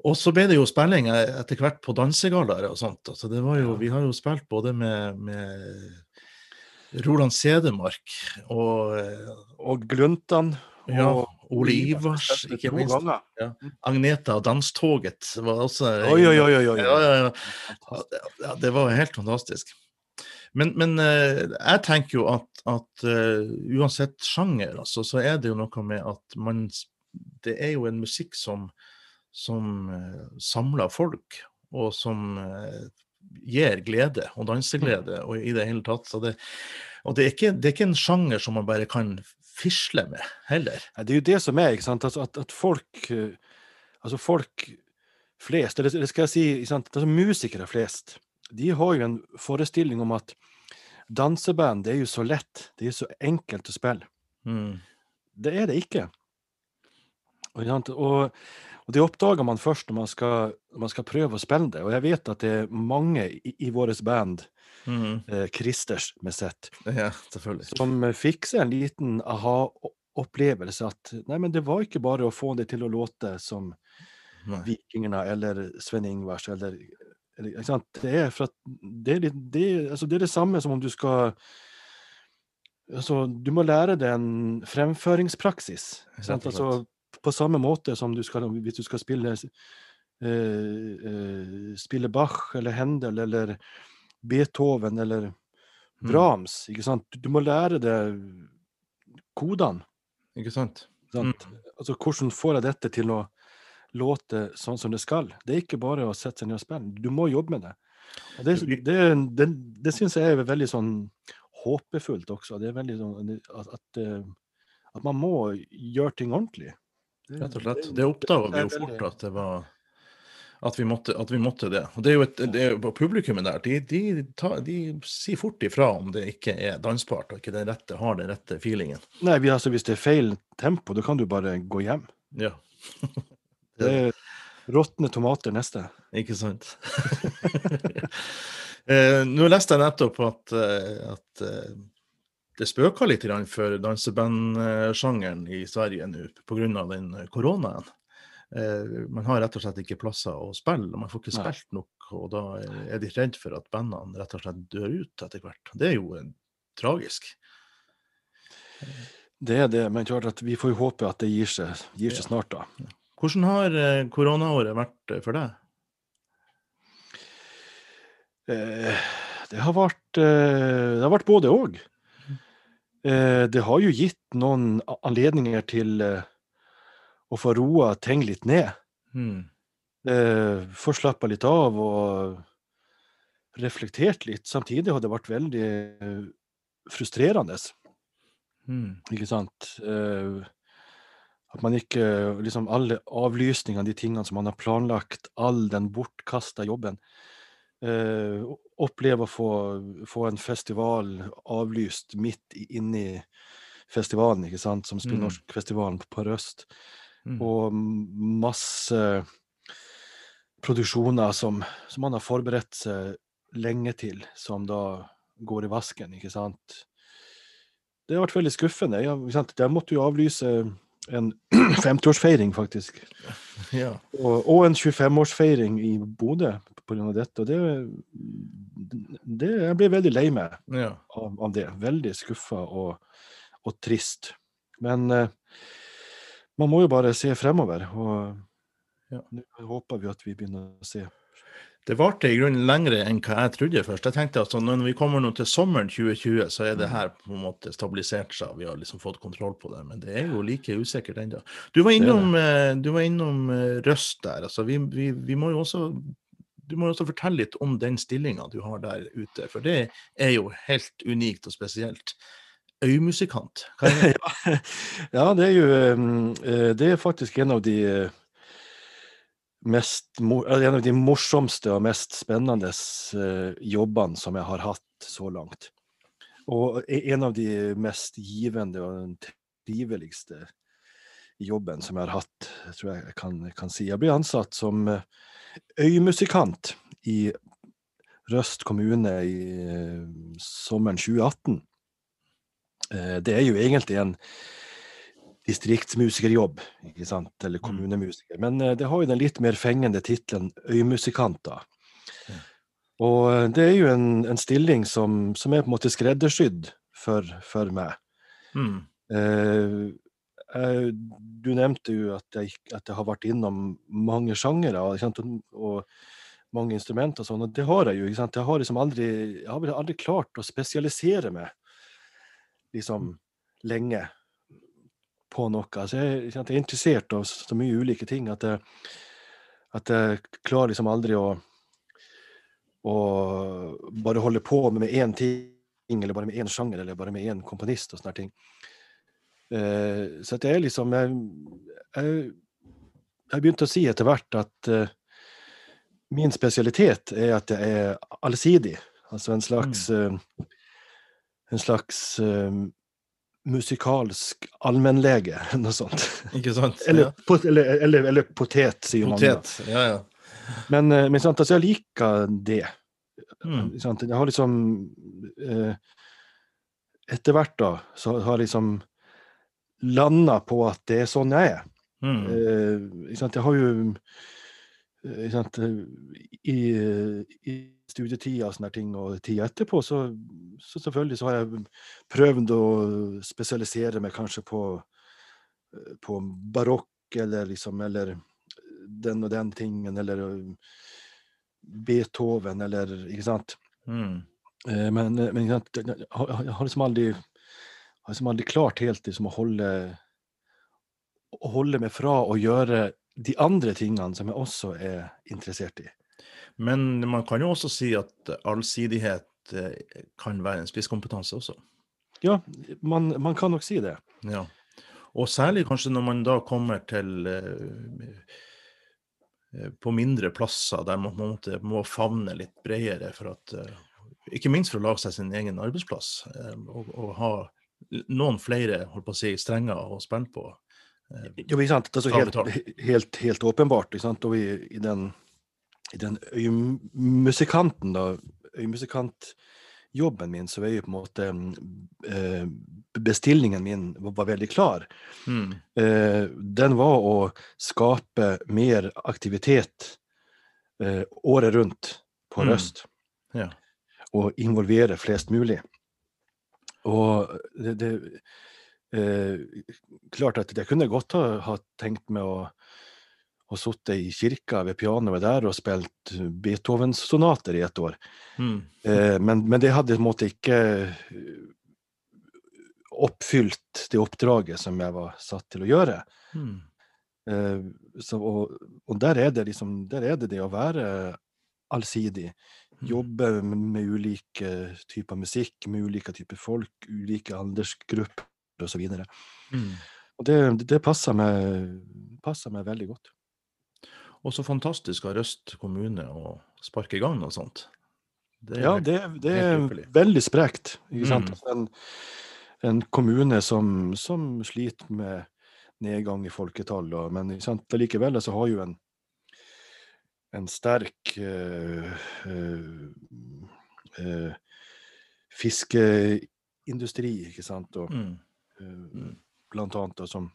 og så ble det jo spilling eh, etter hvert på dansegallaer og sånt. Altså, det var jo, Vi har jo spilt både med, med Roland Sedemark og Og Gluntan. og Ole Spilte ikke minst. Ja. Agneta Danstoget var også Oi, oi, oi. oi. Ja, ja, ja. Det var helt fantastisk. Men, men eh, jeg tenker jo at, at eh, uansett sjanger, altså, så er det jo noe med at man Det er jo en musikk som, som eh, samler folk, og som gir glede og danseglede og i det hele tatt. Så det, og det er, ikke, det er ikke en sjanger som man bare kan fisle med, heller. Ja, Det er jo det som er, ikke sant? Altså, at, at folk eh, Altså folk flest, eller eller skal jeg si ikke sant? Altså, musikere flest, de har jo en forestilling om at danseband det er jo så lett, det er jo så enkelt å spille. Mm. Det er det ikke. Og, og, og det oppdager man først når man, skal, når man skal prøve å spille det. Og jeg vet at det er mange i, i vårt band, Mm. eh, Christers med sett, Ja, som eh, fikk seg en liten aha-opplevelse at nei, men det var ikke bare å få det til å låte som Nei. Vikingene eller Sven Ingvars eller, eller ikke sant? Det er at det er, litt, det, altså det er det samme som om du skal altså, Du må lære deg en fremføringspraksis. Altså, på samme måte som du skal, hvis du skal spille eh, eh, spille Bach eller Händel eller Beethoven eller Mm. Brahms. Ikke sant? Du må lære deg kodene. Ikke sant? Sant? Altså, hvordan får jeg dette til å låte sånn som det skal. Det er ikke bare å sette seg ned og spille. Du må jobbe med det. Og det, det, det, det syns jeg er veldig sånn håpefullt også. Det er veldig sånn at, at, eh, at man må gjøre ting ordentlig. Rett og slett. Det oppdaga vi jo fort at det var at vi måtte, at vi måtte det. Og det er jo et, det er, Publikummet der de, de, ta, de, sier fort ifra om det ikke er dansbart og ikke den rette, har den rette feelingen. Nei, altså, Hvis det er feil tempo, da kan du bare gå hjem. Ja. [LAUGHS] det er råtne tomater neste. Ikke sant. [LAUGHS] eh, nå leste jeg nettopp at, eh, at eh, det spøker litt for dansebandsjangeren i Sverige nå pga. den koronaen. Eh, man har rett og slett ikke plasser å spille, og man får ikke spilt nok. Og da er de redd for at bandene rett og slett dør ut etter hvert. Det er jo tragisk. Det er det, men klart at vi får jo håpe at det gir seg, gir seg snart, da. Hvordan har eh, koronaåret vært eh, for deg? Det har vært, det har vært både òg. Det har jo gitt noen anledninger til å få roa ting litt ned. Mm. Eh, få slappa litt av og reflektert litt. Samtidig har det vært veldig eh, frustrerende. Mm. Ikke sant? Eh, at man ikke liksom Alle avlysningene, de tingene som man har planlagt, all den bortkasta jobben. Eh, oppleve å få, få, en festival avlyst midt inni festivalen, ikke sant, som Spillnorskfestivalen mm. på Røst. Mm. Og masse produksjoner som, som, man har forberedt seg lenge til, som da går i vasken, ikke sant. Det har vært veldig skuffende. Jeg, jeg måtte jo avlyse en [CLEARS THROAT] 50-årsfeiring, faktisk. [LAUGHS] Ja. Og, og, en 25-årsfeiring i Bodø pga. dette. Og det, det, Jeg ble veldig lei meg ja. av, av, det. Veldig skuffa og, og, trist. Men uh, man må jo bare se fremover. Og ja. nå håper vi at vi begynner å se. Det varte i grunnen lengre enn hva jeg trodde først. Jeg tenkte at når vi kommer nå til sommeren 2020, så er det her på en måte stabilisert seg. Vi har liksom fått kontroll på det. Men det er jo like usikkert ennå. Du var innom, eh, du var innom eh, Røst der. altså vi, vi, vi må jo også du må også fortelle litt om den stillinga du har der ute, for det er jo helt unikt og spesielt øymusikant? [LAUGHS] ja, det er jo eh, Det er faktisk en av de mest En av de morsomste og mest spennende eh, jobbene som jeg har hatt så langt. Og en av de mest givende og den triveligste jobben som jeg har hatt, tror jeg jeg kan, kan si. Jeg ble ansatt som øymusikant i Røst kommune i sommeren 2018. Eh, det er jo egentlig en distriktsmusikerjobb, ikke sant, eller mm. kommunemusiker. Men eh, det har jo den litt mer fengende tittelen øymusikanter. Og eh, det er jo en, en stilling som, som, er på en måte skreddersydd for, for meg. Mm. Eh, du nevnte jo at jeg, at jeg, har vært innom mange sjangere og, og, mange instrumenter og sånn, og det har jeg jo. ikke sant? Jeg har liksom aldri, jeg har aldri klart å spesialisere meg liksom mm. lenge på noe. Altså jeg, jeg, er interessert av så mye ulike ting at jeg, at jeg klarer liksom aldri å, å bare holde på med én ting, eller bare med én sjanger, eller bare med én komponist og sånne ting. Uh, så at jeg liksom Jeg, jeg, jeg begynte å si etter hvert at uh, min spesialitet er at jeg er allsidig. Altså en slags mm. uh, en slags uh, musikalsk allmennlege, [LAUGHS] noe sånt. Ikke sant? Eller, ja. pot, eller, eller, eller, potet, sier potet. man. Ja, ja. Men, uh, men sant, altså, jeg liker det. Mm. Sant? Jeg har liksom eh, Etter hvert da, så har jeg liksom landa på at det er sånn jeg er. Mm. jeg har jo sant, i, i studietida og sånne ting, og tida etterpå, så, så, selvfølgelig så har jeg prøvd å spesialisere meg kanskje på, eh, på barokk, eller liksom, eller den og den tingen, eller eh, Beethoven, eller Ikke sant? Mm. Men, men, men jeg har liksom aldri, har liksom aldri klart helt liksom, å holde å holde meg fra å gjøre de andre tingene som jeg også er interessert i. Men man kan jo også si at allsidighet eh, kan være en spisskompetanse også. Ja, man, man kan nok si det. Ja. Og særlig kanskje når man da kommer til eh, eh, på mindre plasser der man på må favne litt bredere for at eh, Ikke minst for å lage seg sin egen arbeidsplass eh, og, og ha noen flere holdt på å si, strenger å spille på. Eh, Jo, ikke sant? Det er så helt, helt, helt åpenbart. Og i, i den, den øyemusikanten, da, øyemusikantjobben min, så er jo på en måte eh, Bestillingen min var, var veldig klar. mm, Eh, den var å skape mer aktivitet eh, året rundt på Mm. Røst. ja. og involvere flest mulig. Og det, det eh, Klart at jeg kunne godt ha, ha tenkt meg å ha sittet i kirka ved pianoet der og spilt Beethoven-sonater i et år. Mm, Eh, men, men det hadde på en måte ikke eh, oppfylt det oppdraget som jeg var satt til å gjøre. mm, Eh, så, og, og der er det liksom der er det det å være allsidig. Mm. Jobbe med, ulike typer musikk, med ulike typer folk, ulike aldersgrupper osv. Og, mm. og det, det passer, meg, passer meg veldig godt. Og så fantastisk av Røst kommune å sparke i gang noe sånt. Det Ja, helt- det, det er veldig sprekt. Mm. Altså En, en kommune som, som sliter med nedgang i folketall, og, men likevel så har jo en, en sterk øh, øh, fiskeindustri, ikke sant, og, mm, Mm. blant annet, da, som,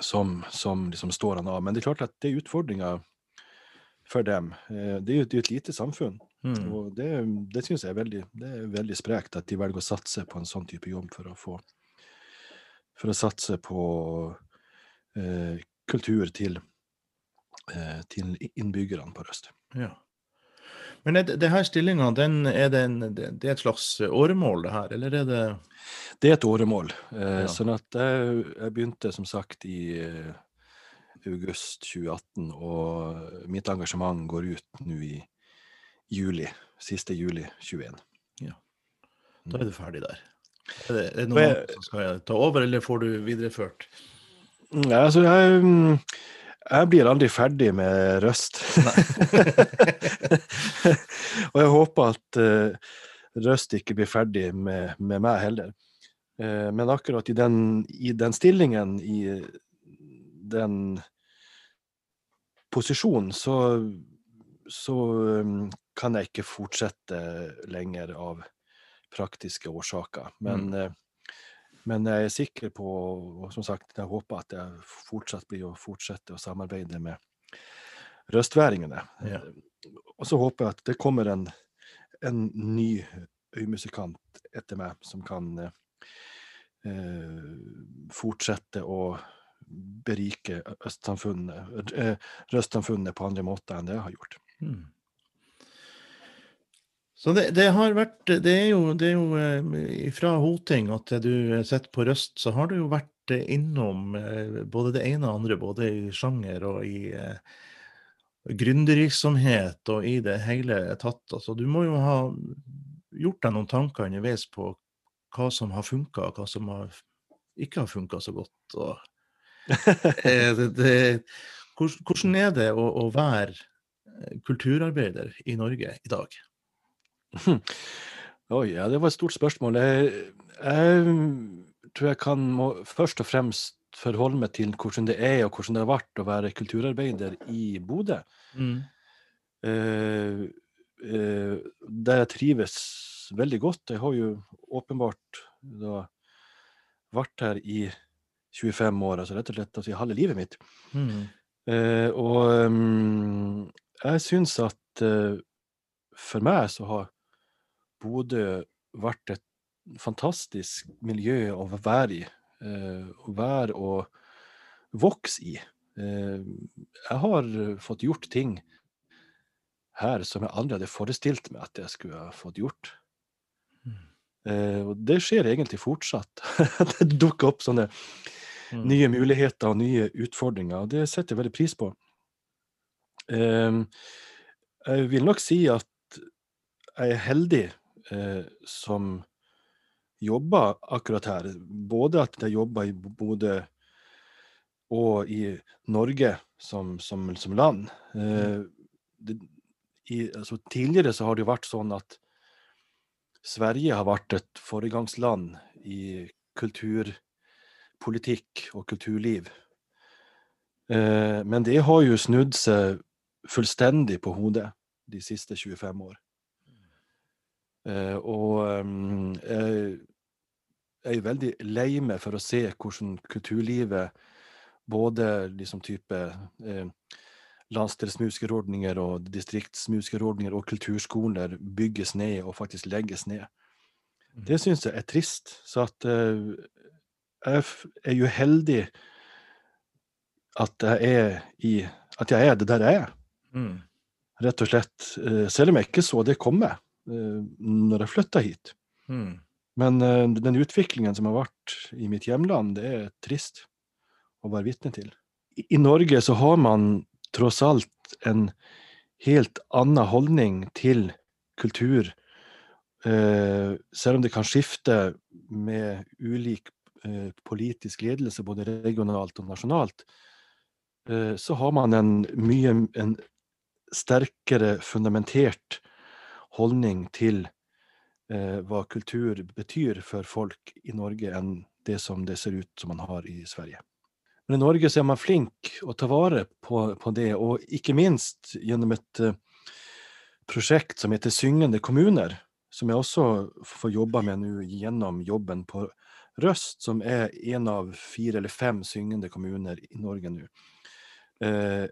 som, som liksom står han av. Men det er klart at det er utfordringer for dem. Eh, det er jo det er et lite samfunn. mm. Og det, det syns jeg er veldig, det er veldig sprekt at de velger å satse på en sånn type jobb for å få For å satse på eh, kultur til, eh, til innbyggerne på Røst. Ja. Men er det, det her stillinga, den, er det, en, det er et slags åremål, det her, eller er det Det er et åremål. Eh, Ja. Sånn at jeg, jeg begynte som sagt i eh, august 2018, og mitt engasjement går ut nå i juli. Siste juli 21. Da er du ferdig der. Er det, er det noen jeg- som skal ta over, eller får du videreført? Ja, altså, jeg, mm, jeg blir aldri ferdig med Røst. [LAUGHS] og jeg håper at uh, Røst ikke blir ferdig med, med meg heller. Uh, men akkurat i den, i den stillingen, i den posisjonen, så, så um, kan jeg ikke fortsette lenger av praktiske årsaker. Men, eh, men jeg er sikker på, og som sagt, jeg håper at jeg fortsatt blir å fortsette å samarbeide med røstværingene. Ja. Og så håper jeg at det kommer en, en ny øymusikant etter meg som kan eh, eh, fortsette å berike østsamfunnet, eh, røstsamfunnet på andre måter enn det jeg har gjort. Mm. Så det, det har vært Det er jo, det er jo eh, fra Hoting at du sitter på Røst, så har du jo vært innom eh, både det ene og andre, både i sjanger og i eh, gründervirksomhet og i det hele tatt. Altså, du må jo ha gjort deg noen tanker underveis på hva som har funka, og hva som har, ikke har funka så godt. Og, [LAUGHS] eh, det, det, hvordan, er det å, å være kulturarbeider i Norge i dag? Oi, ja, det var et stort spørsmål. Jeg, jeg tror jeg kan må, først og fremst forholde meg til hvordan det er, og hvordan det har vært å være kulturarbeider i Bodø. Mm. Eh, eh, der jeg trives veldig godt. Jeg har jo åpenbart da vært her i 25 år, altså rett og slett altså, i halve livet mitt. Mm. Eh, og um, jeg syns at for meg så har Bodø vært et fantastisk miljø å være i. eh, å være og vokse i. Eh, jeg har fått gjort ting her som jeg aldri hadde forestilt meg at jeg skulle ha fått gjort. Mm. Eh, og det skjer egentlig fortsatt. [LAUGHS] det dukker opp sånne Mm. nye muligheter og nye utfordringer. og Det setter jeg veldig pris på. Jeg vil nok si at jeg er heldig eh, som jobber akkurat her. Både at de jobber i Bodø og i Norge som, som, som land. Eh, det, i, altså, tidligere så har det jo vært sånn at Sverige har vært et foregangsland i kulturpolitikk og kulturliv. Eh, men det har jo snudd seg fullstendig på hodet de siste 25 år. Eh, og um, jeg, er veldig lei meg for å se hvordan kulturlivet, både liksom type eh, landsdelsmusikerordninger og distriktsmusikerordninger og kulturskoler bygges ned og faktisk legges ned. Det syns jeg er trist. Så at uh, jeg er uheldig at jeg er i At jeg er det der jeg er. Mm. Rett og slett. Uh, selv om jeg ikke så det komme når jeg flytta hit. Mm. Men den utviklingen som har vært i mitt hjemland, det er trist å være vitne til. I, Norge så har man tross alt en helt annen holdning til kultur. Eh, selv om det kan skifte med ulik eh, politisk ledelse, både regionalt og nasjonalt, eh, så har man en mye en sterkere fundamentert holdning til eh, hva kultur betyr for folk i Norge, enn det som det ser ut som man har i Sverige. Men i Norge så er man flink å ta vare på, på det, og ikke minst gjennom et uh, prosjekt som heter Syngende kommuner, som jeg også får jobba med nå gjennom jobben på Røst, som er en av fire eller fem syngende kommuner i Norge nå. Eh,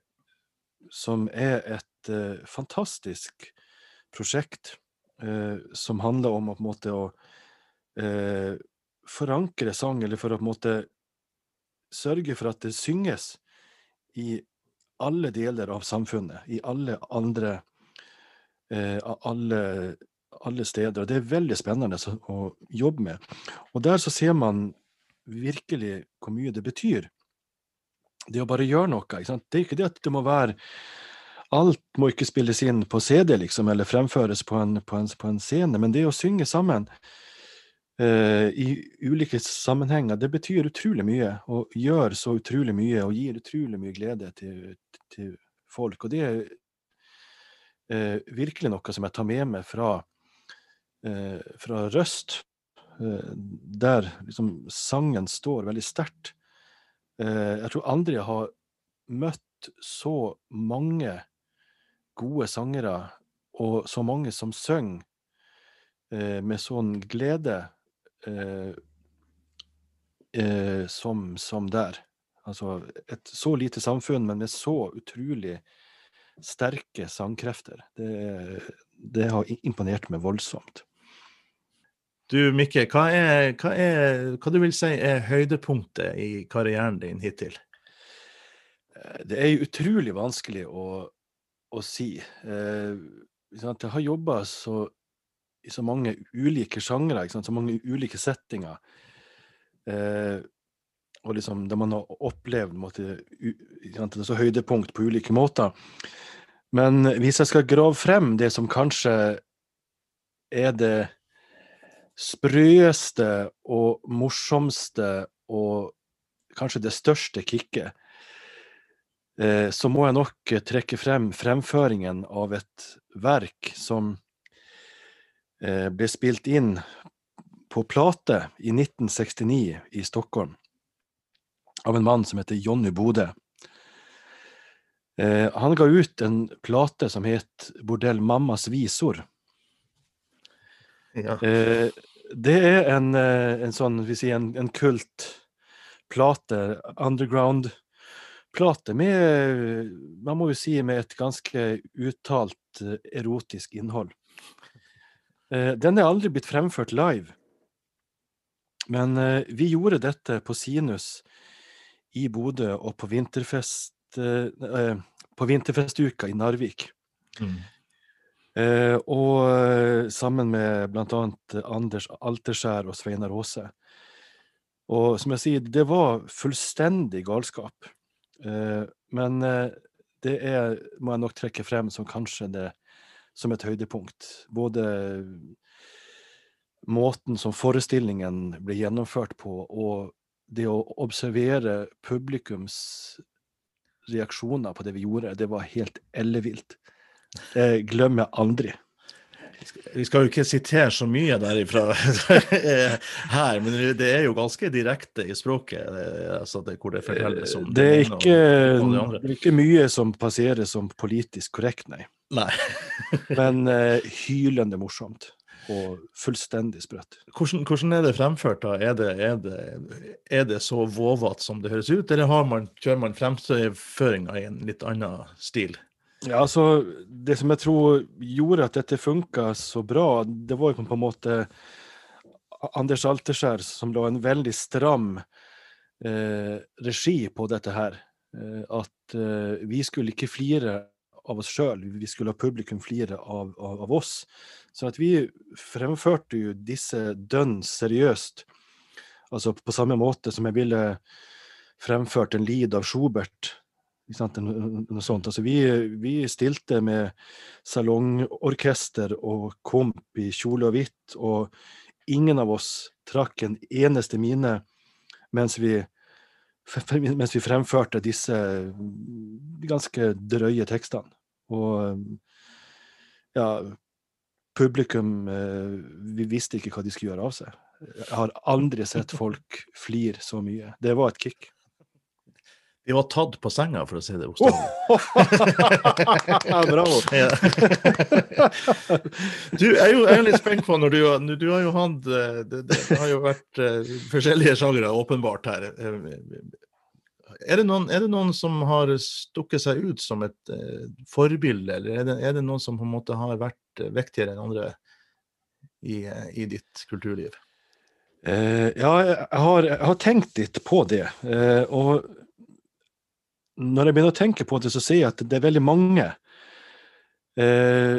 som er et eh, fantastisk prosjekt som handler om å, på en måte, å forankre sang, eller for å på en måte sørge for at det synges i alle deler av samfunnet, i alle andre eh, alle, alle, steder. Og det er veldig spennende å jobbe med. Og der så ser man virkelig hvor mye det betyr. Det å bare gjøre noe. Det er ikke det at det må være Alt må ikke spilles inn på CD liksom, eller fremføres på en, på en, på en scene, men det å synge sammen uh, i ulike sammenhenger, det betyr utrolig mye. Og gjør så utrolig mye og gir utrolig mye glede til, til folk. Og det er uh, virkelig noe som jeg tar med meg fra, uh, fra Røst, der liksom sangen står veldig sterkt. jeg tror aldri jeg har møtt så mange gode sangere og så mange som synger med sånn glede eh, eh, som, som, der. Altså et så lite samfunn, men med så utrolig sterke sangkrefter. Det, det har imponert meg voldsomt. Du Mikke, hva, er, hva, er, hva du vil si er høydepunktet i karrieren din hittil? Eh, det er utrolig vanskelig å, å si. Eh, jeg har jobba i så mange ulike sjangre, så mange ulike settinger. Eh, og liksom det man har opplevd måtte, Det så høydepunkt på ulike måter. Men hvis jeg skal grave frem det som kanskje er det sprøeste og morsomste og kanskje det største kicket, så må jeg nok trekke frem fremføringen av et verk som Eh, ble spilt inn på plate i 1969 i Stockholm av en mann som heter Jonny Bode. Eh, han ga ut en plate som het Bordell mammas visor. Ja. Eh, det er en, en sånn, vi sier en, en kultplate, underground-plate, med Man må jo si med et ganske uttalt erotisk innhold. Eh, den er aldri blitt fremført live. Men eh, vi gjorde dette på Sinus i Bodø og på, vinterfest, eh, på vinterfestuka i Narvik. Mm. og sammen med bl.a. Anders Alterskjær og Sveinar Aase. Og som jeg sier, det var fullstendig galskap. Eh, men eh, det er, må jeg nok trekke frem som kanskje det som et høydepunkt. Både måten som forestillingen ble gjennomført på, og det å observere publikums reaksjoner på det vi gjorde, det var helt ellevilt. Det glemmer jeg aldri. Vi skal jo ikke sitere så mye derifra [LAUGHS] her, men det er jo ganske direkte i språket. Altså det, hvor det fortelles om det er, ikke, det er ikke mye som passerer som politisk korrekt, nei. nei. [LAUGHS] men uh, hylende morsomt og fullstendig sprøtt. Hvordan, hvordan, er det fremført? da? Er det, er det, er det så vovete som det høres ut, eller man, kjører man fremføringa i en litt annen stil? Ja, altså, Det som jeg tror gjorde at dette funka så bra, det var jo på en måte Anders Alterskjær som la en veldig stram eh, regi på dette her. Eh, at eh, vi skulle ikke flire av oss sjøl, vi skulle ha publikum flire av, av, av, oss. Så at vi fremførte jo disse dønn seriøst. Altså på samme måte som jeg ville fremført en lid av sånt. Altså, vi, vi, stilte med salongorkester og komp i kjole og hvitt, og ingen av oss trakk en eneste mine mens vi, mens vi fremførte disse ganske drøye tekstene. Og ja, publikum eh, Vi visste ikke hva de skulle gjøre av seg. Jeg har aldri sett folk flire så mye. Det var et kick. De var tatt på senga, for å si det bokstavelig. Bravo. [LAUGHS] du, jeg er jo jeg er litt spent på når du, du har jo hatt eh, det, det, har jo vært uh, forskjellige sjangere, åpenbart, her. Eh, er det, noen, er det, noen, som har stukket seg ut som et uh, forbilde, eller er det, er det, noen som på en måte har vært vektigere enn andre i, i ditt kulturliv? Uh, ja, jeg har, jeg har, tenkt litt på det. og når jeg begynner å tenke på det, så ser jeg at det er veldig mange. Eh,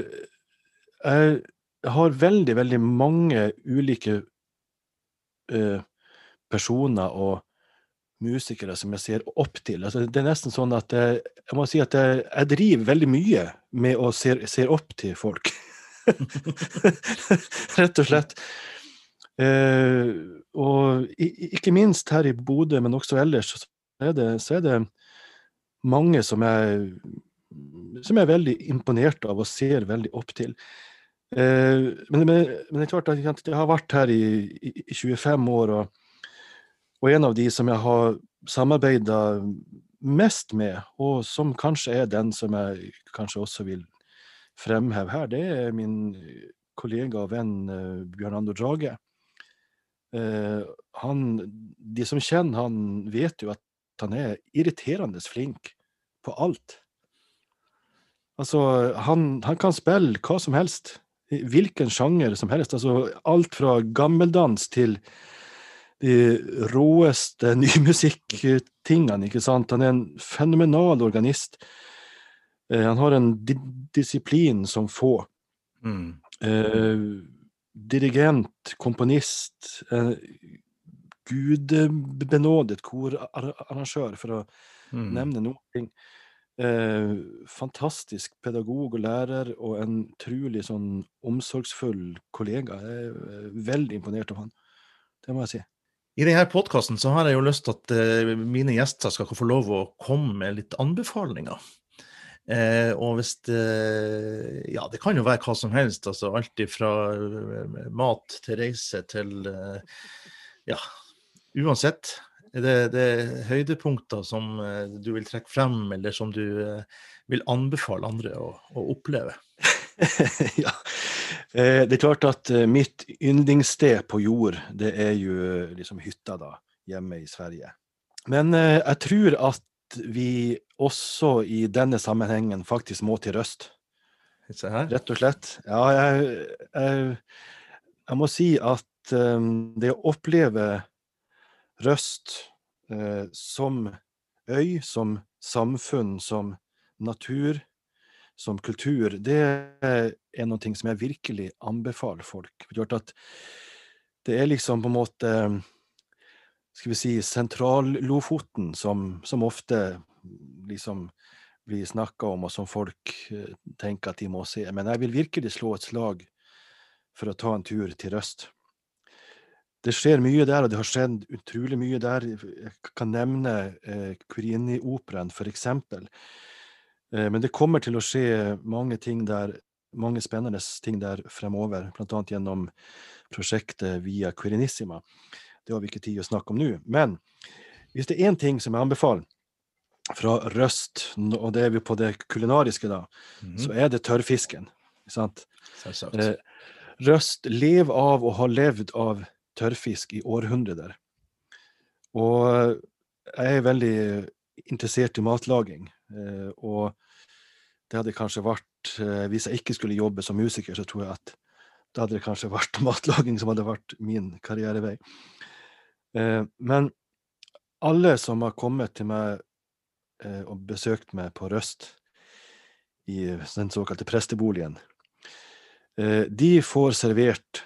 jeg har veldig, veldig mange ulike eh, personer og musikere som jeg ser opp til. Altså, det er nesten sånn at jeg, jeg må si at jeg, jeg, driver veldig mye med å se, se opp til folk. [LAUGHS] Rett og slett. Eh, og ikke minst her i Bodø, men også ellers, så er det, så er det mange som jeg, som jeg er veldig imponert av og ser veldig opp til. Eh, men, men, men, det er klart at jeg har vært her i, i, i 25 år, og, og, en av de som jeg har samarbeida mest med, og som kanskje er den som jeg kanskje også vil fremheve her, det er min kollega og venn uh, Bjørn Ando Drage. Uh, han, de som kjenner han, vet jo at han er irriterende flink på alt. Altså, han, han, kan spille hva som helst. Hvilken sjanger som helst. Altså, alt fra gammeldans til de råeste [LAUGHS] nymusikktingene, ikke sant. Han er en fenomenal organist. Eh, han har en di disiplin som få. Mm. Eh, dirigent, komponist, eh, gudbenådet korarrangør, for å mm. nevne noe. Eh, fantastisk pedagog og lærer, og en trulig sånn omsorgsfull kollega. Jeg er veldig imponert av han. Det må jeg si. I denne podkasten har jeg jo lyst til at uh, mine gjester skal få lov å komme med litt anbefalinger. Eh, og hvis det Ja, det kan jo være hva som helst. altså Alt fra mat til reise til Ja, uansett. Er det, det høydepunkter som eh, du vil trekke frem, eller som du eh, vil anbefale andre å, å oppleve? [LAUGHS] ja. Eh, det er klart at mitt yndlingssted på jord, det er jo liksom hytta da, hjemme i Sverige. Men jeg tror at vi også i denne sammenhengen faktisk må til Røst. Rett og slett. Ja, jeg, jeg, jeg må si at det å oppleve Røst eh, som øy, som samfunn, som natur, som kultur, det er noe som jeg virkelig anbefaler folk. Det er liksom på en måte skal vi si, sentral-Lofoten, som, som, ofte liksom blir snakka om, og som folk eh, tenker at de må se. Men jeg vil virkelig slå et slag for å ta en tur til Røst. Det skjer mye der, og det har skjedd utrolig mye der. Jeg kan nevne eh, Kurini-operaen, f.eks. Eh, men det kommer til å skje mange ting der, mange spennende ting der fremover, bl.a. gjennom prosjektet Via Quirinissima. Det har vi ikke tid å snakke om nå. Men hvis det er én ting som jeg anbefaler fra Røst, og det er vi på det kulinariske, da, mm så er det tørrfisken. Sant? Eh, Røst lever av og har levd av tørrfisk i århundrer. Og jeg er veldig interessert i matlaging. Eh, og det hadde kanskje vært eh, Hvis jeg ikke skulle jobbe som musiker, så tror jeg at da hadde det kanskje vært [LAUGHS] matlaging som hadde vært min karrierevei. Eh, men alle som har kommet til meg eh, og besøkt meg på Røst, i den såkalte presteboligen, eh, de får servert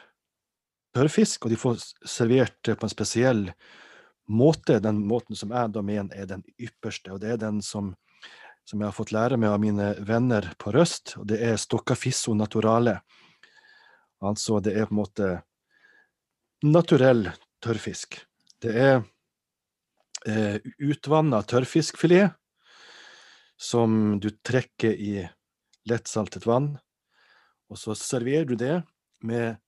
tørrfisk, og de får servert på en spesiell måte. Den måten som jeg da mener er den ypperste, og det er den som, som jeg har fått lære meg av mine venner på Røst, og det er stoccafisso naturale. Altså, det er på en måte naturell tørrfisk. Det er eh, utvanna tørrfiskfilet som du trekker i lettsaltet vann. Og så serverer du det med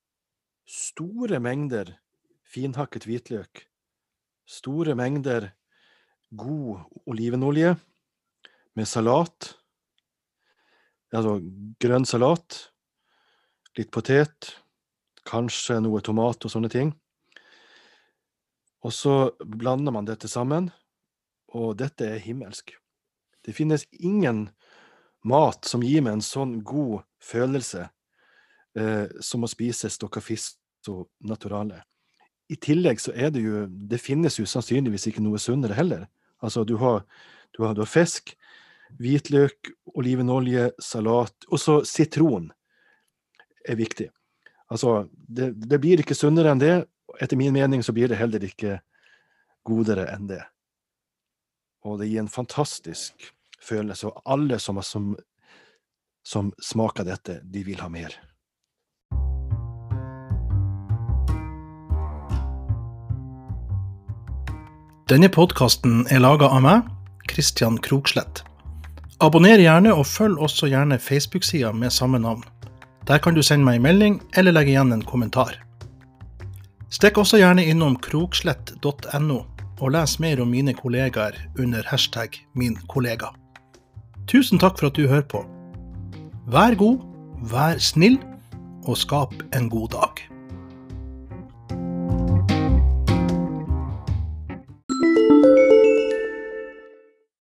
store mengder finhakket hvitløk, store mengder god olivenolje, med salat, altså grønn salat, litt potet, kanskje noe tomat og sånne ting. Og så blander man dette sammen, og dette er himmelsk. Det finnes ingen mat som gir meg en sånn god følelse som å spise stoccafisso naturale. I tillegg så er det jo Det finnes jo sannsynligvis ikke noe sunnere heller. Altså, du har, du har, du har fisk, hvitløk, olivenolje, salat, og så sitron er viktig. Altså, det, det blir ikke sunnere enn det, etter min mening så blir det heller ikke godere enn det. Og det gir en fantastisk følelse, og alle som, som, som smaker dette, de vil ha mer. Denne podkasten er laga av meg, Kristian Krokslett. Abonner gjerne, og følg også gjerne Facebook-sida med samme navn. Der kan du sende meg en melding eller legge igjen en kommentar. Stikk også gjerne innom krokslett.no og les mer om mine kollegaer under hashtag min kollega. Tusen takk for at du hører på. Vær god, vær snill, og skap en god dag.